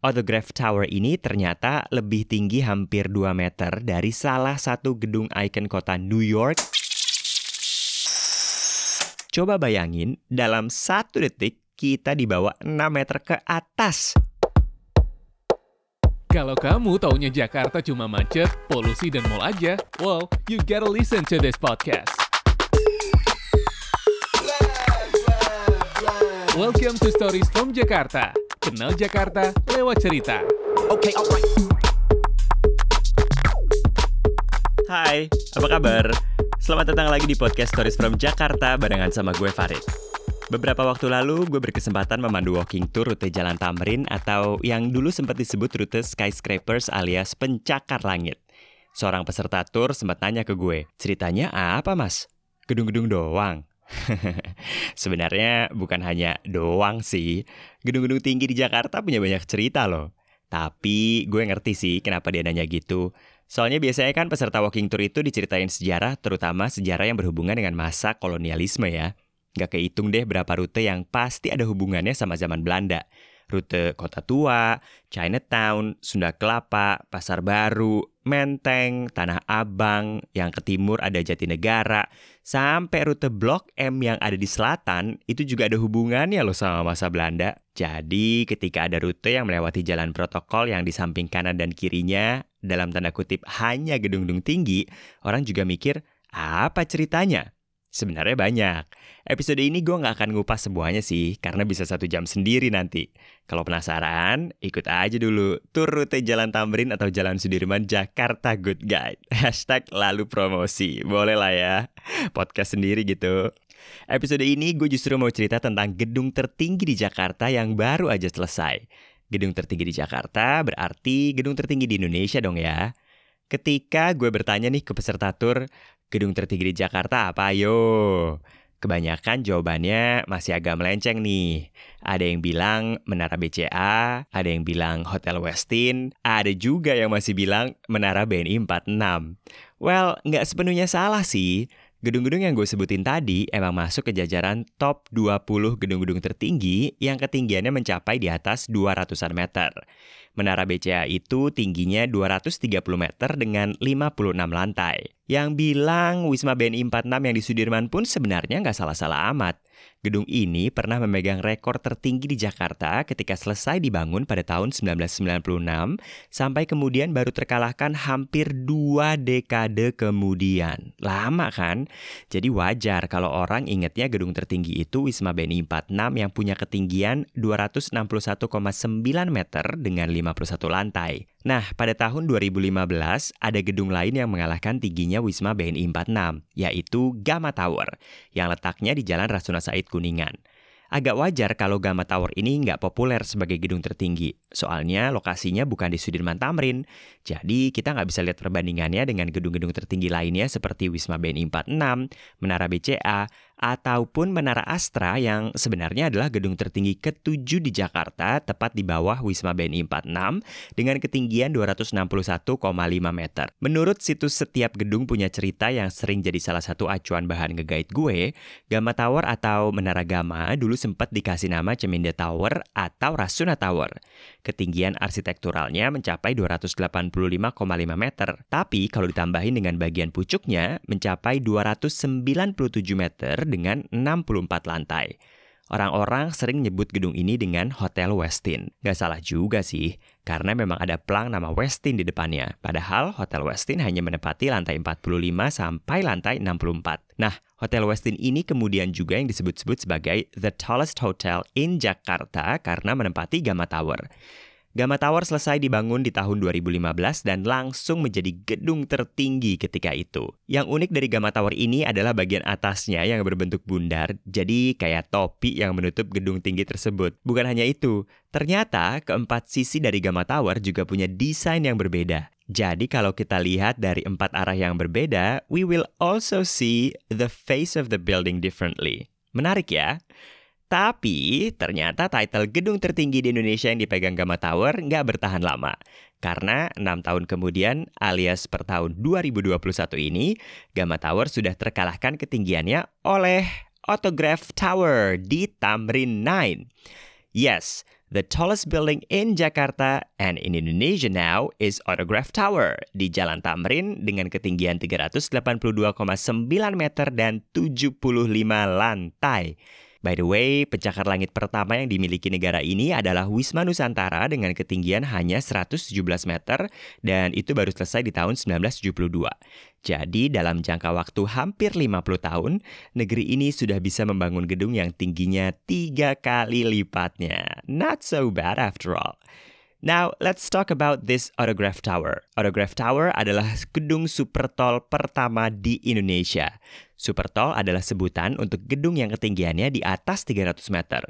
Autograph Tower ini ternyata lebih tinggi hampir 2 meter dari salah satu gedung ikon kota New York. Coba bayangin, dalam satu detik kita dibawa 6 meter ke atas. Kalau kamu taunya Jakarta cuma macet, polusi, dan mall aja, well, you gotta listen to this podcast. Welcome to Stories from Jakarta. Kenal Jakarta lewat cerita. Okay, alright. Hai, apa kabar? Selamat datang lagi di podcast Stories from Jakarta barengan sama gue Farid. Beberapa waktu lalu, gue berkesempatan memandu walking tour rute Jalan Tamrin atau yang dulu sempat disebut rute skyscrapers alias pencakar langit. Seorang peserta tour sempat tanya ke gue, ceritanya apa mas? Gedung-gedung doang? Sebenarnya bukan hanya doang sih. Gedung-gedung tinggi di Jakarta punya banyak cerita loh. Tapi gue ngerti sih kenapa dia nanya gitu. Soalnya biasanya kan peserta walking tour itu diceritain sejarah, terutama sejarah yang berhubungan dengan masa kolonialisme ya. Gak kehitung deh berapa rute yang pasti ada hubungannya sama zaman Belanda. Rute Kota Tua, Chinatown, Sunda Kelapa, Pasar Baru, Menteng, Tanah Abang, yang ke timur ada Jatinegara, sampai rute Blok M yang ada di selatan itu juga ada hubungannya loh sama masa Belanda. Jadi ketika ada rute yang melewati jalan protokol yang di samping kanan dan kirinya, dalam tanda kutip hanya gedung-gedung tinggi, orang juga mikir, apa ceritanya? Sebenarnya banyak. Episode ini gue nggak akan ngupas semuanya sih, karena bisa satu jam sendiri nanti. Kalau penasaran, ikut aja dulu tur rute Jalan Tamrin atau Jalan Sudirman Jakarta Good Guide. Hashtag lalu promosi. Boleh lah ya. Podcast sendiri gitu. Episode ini gue justru mau cerita tentang gedung tertinggi di Jakarta yang baru aja selesai. Gedung tertinggi di Jakarta berarti gedung tertinggi di Indonesia dong ya. Ketika gue bertanya nih ke peserta tur, gedung tertinggi di Jakarta apa ayo? Kebanyakan jawabannya masih agak melenceng nih. Ada yang bilang Menara BCA, ada yang bilang Hotel Westin, ada juga yang masih bilang Menara BNI 46. Well, nggak sepenuhnya salah sih. Gedung-gedung yang gue sebutin tadi emang masuk ke jajaran top 20 gedung-gedung tertinggi yang ketinggiannya mencapai di atas 200-an meter. Menara BCA itu tingginya 230 meter dengan 56 lantai. Yang bilang Wisma BNI 46 yang di Sudirman pun sebenarnya nggak salah-salah amat. Gedung ini pernah memegang rekor tertinggi di Jakarta ketika selesai dibangun pada tahun 1996 sampai kemudian baru terkalahkan hampir dua dekade kemudian. Lama kan? Jadi wajar kalau orang ingetnya gedung tertinggi itu Wisma BNI 46 yang punya ketinggian 261,9 meter dengan 51 lantai. Nah, pada tahun 2015 ada gedung lain yang mengalahkan tingginya Wisma BNI 46, yaitu Gamma Tower, yang letaknya di Jalan Rasuna Said Kuningan. Agak wajar kalau Gamma Tower ini nggak populer sebagai gedung tertinggi, soalnya lokasinya bukan di Sudirman Tamrin. Jadi kita nggak bisa lihat perbandingannya dengan gedung-gedung tertinggi lainnya seperti Wisma BNI 46, Menara BCA, ataupun Menara Astra yang sebenarnya adalah gedung tertinggi ketujuh di Jakarta, tepat di bawah Wisma BNI 46 dengan ketinggian 261,5 meter. Menurut situs setiap gedung punya cerita yang sering jadi salah satu acuan bahan nge-guide gue, Gamma Tower atau Menara Gamma dulu sempat dikasih nama Ceminde Tower atau Rasuna Tower. Ketinggian arsitekturalnya mencapai 285,5 meter, tapi kalau ditambahin dengan bagian pucuknya mencapai 297 meter dengan 64 lantai. Orang-orang sering nyebut gedung ini dengan Hotel Westin. Gak salah juga sih, karena memang ada plang nama Westin di depannya. Padahal Hotel Westin hanya menempati lantai 45 sampai lantai 64. Nah, Hotel Westin ini kemudian juga yang disebut-sebut sebagai the tallest hotel in Jakarta karena menempati Gamma Tower. Gamma Tower selesai dibangun di tahun 2015 dan langsung menjadi gedung tertinggi ketika itu. Yang unik dari Gamma Tower ini adalah bagian atasnya yang berbentuk bundar, jadi kayak topi yang menutup gedung tinggi tersebut. Bukan hanya itu, ternyata keempat sisi dari Gamma Tower juga punya desain yang berbeda. Jadi kalau kita lihat dari empat arah yang berbeda, we will also see the face of the building differently. Menarik ya? Tapi ternyata title gedung tertinggi di Indonesia yang dipegang Gamma Tower nggak bertahan lama. Karena enam tahun kemudian alias per tahun 2021 ini, Gamma Tower sudah terkalahkan ketinggiannya oleh Autograph Tower di Tamrin 9. Yes, The tallest building in Jakarta and in Indonesia now is Autograph Tower di Jalan Tamrin dengan ketinggian 382,9 meter dan 75 lantai. By the way, pencakar langit pertama yang dimiliki negara ini adalah Wisma Nusantara dengan ketinggian hanya 117 meter dan itu baru selesai di tahun 1972. Jadi dalam jangka waktu hampir 50 tahun, negeri ini sudah bisa membangun gedung yang tingginya tiga kali lipatnya. Not so bad after all. Now, let's talk about this Autograph Tower. Autograph Tower adalah gedung super tall pertama di Indonesia. Super tall adalah sebutan untuk gedung yang ketinggiannya di atas 300 meter.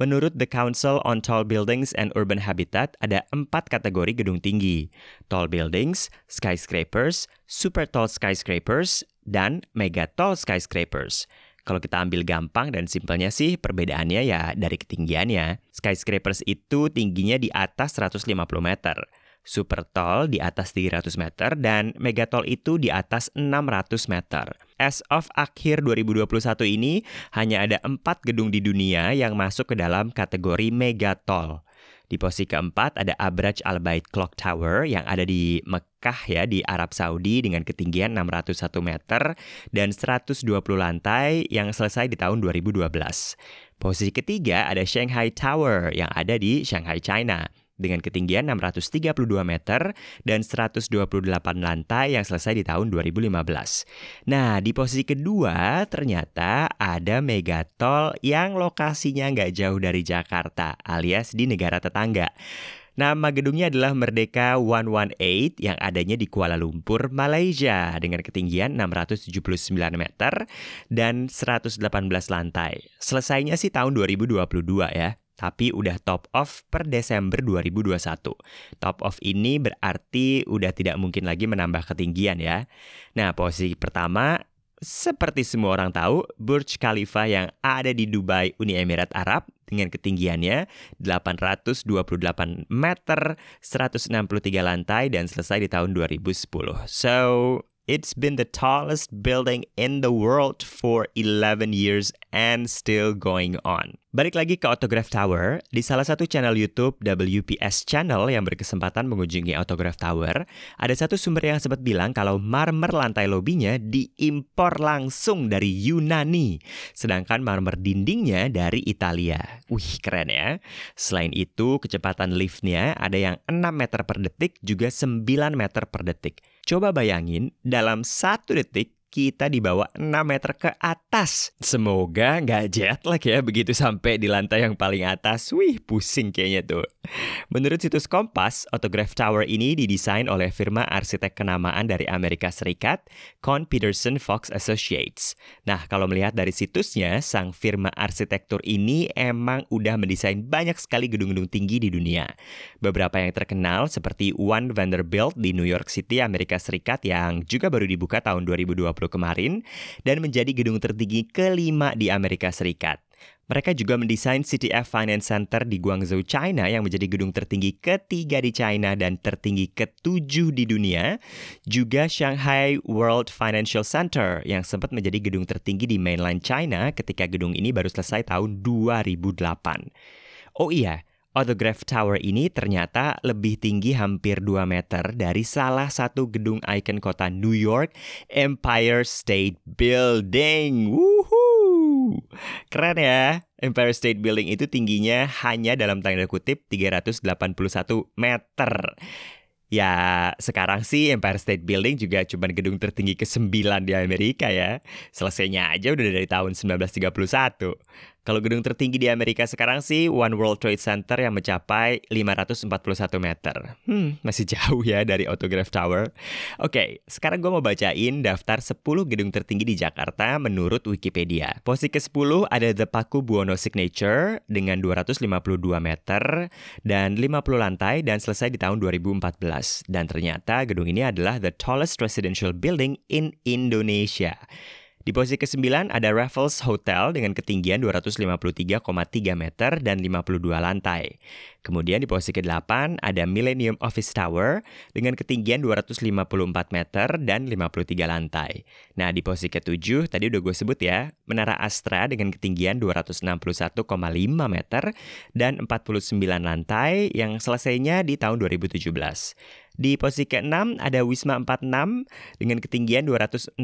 Menurut The Council on Tall Buildings and Urban Habitat, ada empat kategori gedung tinggi. Tall buildings, skyscrapers, super tall skyscrapers, dan mega tall skyscrapers. Kalau kita ambil gampang dan simpelnya sih perbedaannya ya dari ketinggiannya. Skyscrapers itu tingginya di atas 150 meter. Super tall di atas 300 meter dan megatall itu di atas 600 meter. As of akhir 2021 ini, hanya ada empat gedung di dunia yang masuk ke dalam kategori megatall. Di posisi keempat ada Abraj Al Bait Clock Tower yang ada di Mekah ya di Arab Saudi dengan ketinggian 601 meter dan 120 lantai yang selesai di tahun 2012. Posisi ketiga ada Shanghai Tower yang ada di Shanghai, China dengan ketinggian 632 meter dan 128 lantai yang selesai di tahun 2015. Nah, di posisi kedua ternyata ada Megatol yang lokasinya nggak jauh dari Jakarta alias di negara tetangga. Nama gedungnya adalah Merdeka 118 yang adanya di Kuala Lumpur, Malaysia dengan ketinggian 679 meter dan 118 lantai. Selesainya sih tahun 2022 ya tapi udah top off per Desember 2021. Top off ini berarti udah tidak mungkin lagi menambah ketinggian ya. Nah, posisi pertama seperti semua orang tahu, Burj Khalifa yang ada di Dubai, Uni Emirat Arab dengan ketinggiannya 828 meter, 163 lantai dan selesai di tahun 2010. So, It's been the tallest building in the world for 11 years and still going on. Balik lagi ke Autograph Tower, di salah satu channel YouTube WPS Channel yang berkesempatan mengunjungi Autograph Tower, ada satu sumber yang sempat bilang kalau marmer lantai lobinya diimpor langsung dari Yunani, sedangkan marmer dindingnya dari Italia. Wih, keren ya. Selain itu, kecepatan liftnya ada yang 6 meter per detik juga 9 meter per detik. Coba bayangin, dalam satu detik kita dibawa 6 meter ke atas. Semoga nggak jet lag ya begitu sampai di lantai yang paling atas. Wih, pusing kayaknya tuh. Menurut situs Kompas, Autograph Tower ini didesain oleh firma arsitek kenamaan dari Amerika Serikat, Con Peterson Fox Associates. Nah, kalau melihat dari situsnya, sang firma arsitektur ini emang udah mendesain banyak sekali gedung-gedung tinggi di dunia. Beberapa yang terkenal seperti One Vanderbilt di New York City, Amerika Serikat yang juga baru dibuka tahun 2020 kemarin dan menjadi gedung tertinggi kelima di Amerika Serikat. Mereka juga mendesain CTF Finance Center di Guangzhou, China yang menjadi gedung tertinggi ketiga di China dan tertinggi ketujuh di dunia. Juga Shanghai World Financial Center yang sempat menjadi gedung tertinggi di mainland China ketika gedung ini baru selesai tahun 2008. Oh iya, Autograph Tower ini ternyata lebih tinggi hampir 2 meter dari salah satu gedung ikon kota New York, Empire State Building. Woohoo! Keren ya. Empire State Building itu tingginya hanya dalam tanda kutip 381 meter. Ya, sekarang sih Empire State Building juga cuma gedung tertinggi ke-9 di Amerika ya. Selesainya aja udah dari tahun 1931. Kalau gedung tertinggi di Amerika sekarang sih One World Trade Center yang mencapai 541 meter. Hmm, masih jauh ya dari Autograph Tower. Oke, sekarang gue mau bacain daftar 10 gedung tertinggi di Jakarta menurut Wikipedia. Posisi ke-10 ada The Paku Buwono Signature dengan 252 meter dan 50 lantai dan selesai di tahun 2014. Dan ternyata gedung ini adalah the tallest residential building in Indonesia. Di posisi ke-9 ada Raffles Hotel dengan ketinggian 253,3 meter dan 52 lantai. Kemudian di posisi ke-8 ada Millennium Office Tower dengan ketinggian 254 meter dan 53 lantai. Nah, di posisi ke-7 tadi udah gue sebut ya, Menara Astra dengan ketinggian 261,5 meter dan 49 lantai yang selesainya di tahun 2017. Di posisi ke-6 ada Wisma 46 dengan ketinggian 261,9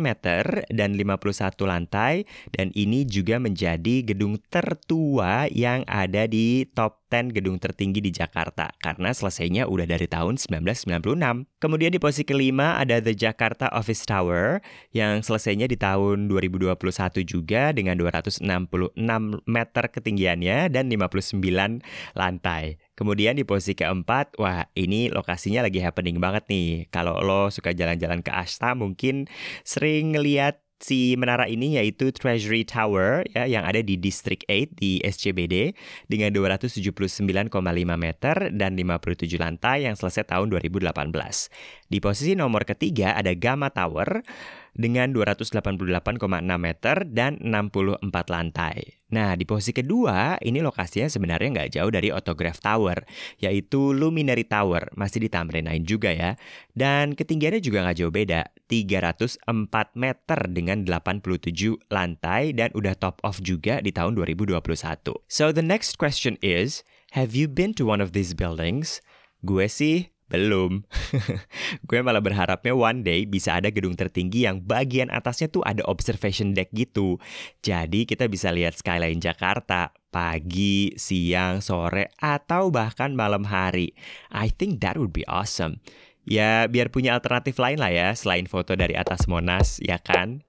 meter dan 51 lantai dan ini juga menjadi gedung tertua yang ada di top 10 gedung tertinggi di Jakarta karena selesainya udah dari tahun 1996. Kemudian di posisi kelima ada The Jakarta Office Tower yang selesainya di tahun 2021 juga dengan 266 meter ketinggiannya dan 59 lantai. Kemudian di posisi keempat, wah ini lokasinya lagi happening banget nih. Kalau lo suka jalan-jalan ke Asta mungkin sering ngeliat si menara ini yaitu Treasury Tower ya yang ada di District 8 di SCBD dengan 279,5 meter dan 57 lantai yang selesai tahun 2018. Di posisi nomor ketiga ada Gamma Tower dengan 288,6 meter dan 64 lantai. Nah, di posisi kedua, ini lokasinya sebenarnya nggak jauh dari Autograph Tower, yaitu Luminary Tower, masih di Tamrin 9 juga ya. Dan ketinggiannya juga nggak jauh beda, 304 meter dengan 87 lantai dan udah top off juga di tahun 2021. So the next question is, have you been to one of these buildings? Gue sih belum. gue malah berharapnya one day bisa ada gedung tertinggi yang bagian atasnya tuh ada observation deck gitu. Jadi kita bisa lihat skyline Jakarta pagi, siang, sore, atau bahkan malam hari. I think that would be awesome. Ya biar punya alternatif lain lah ya selain foto dari atas Monas, ya kan?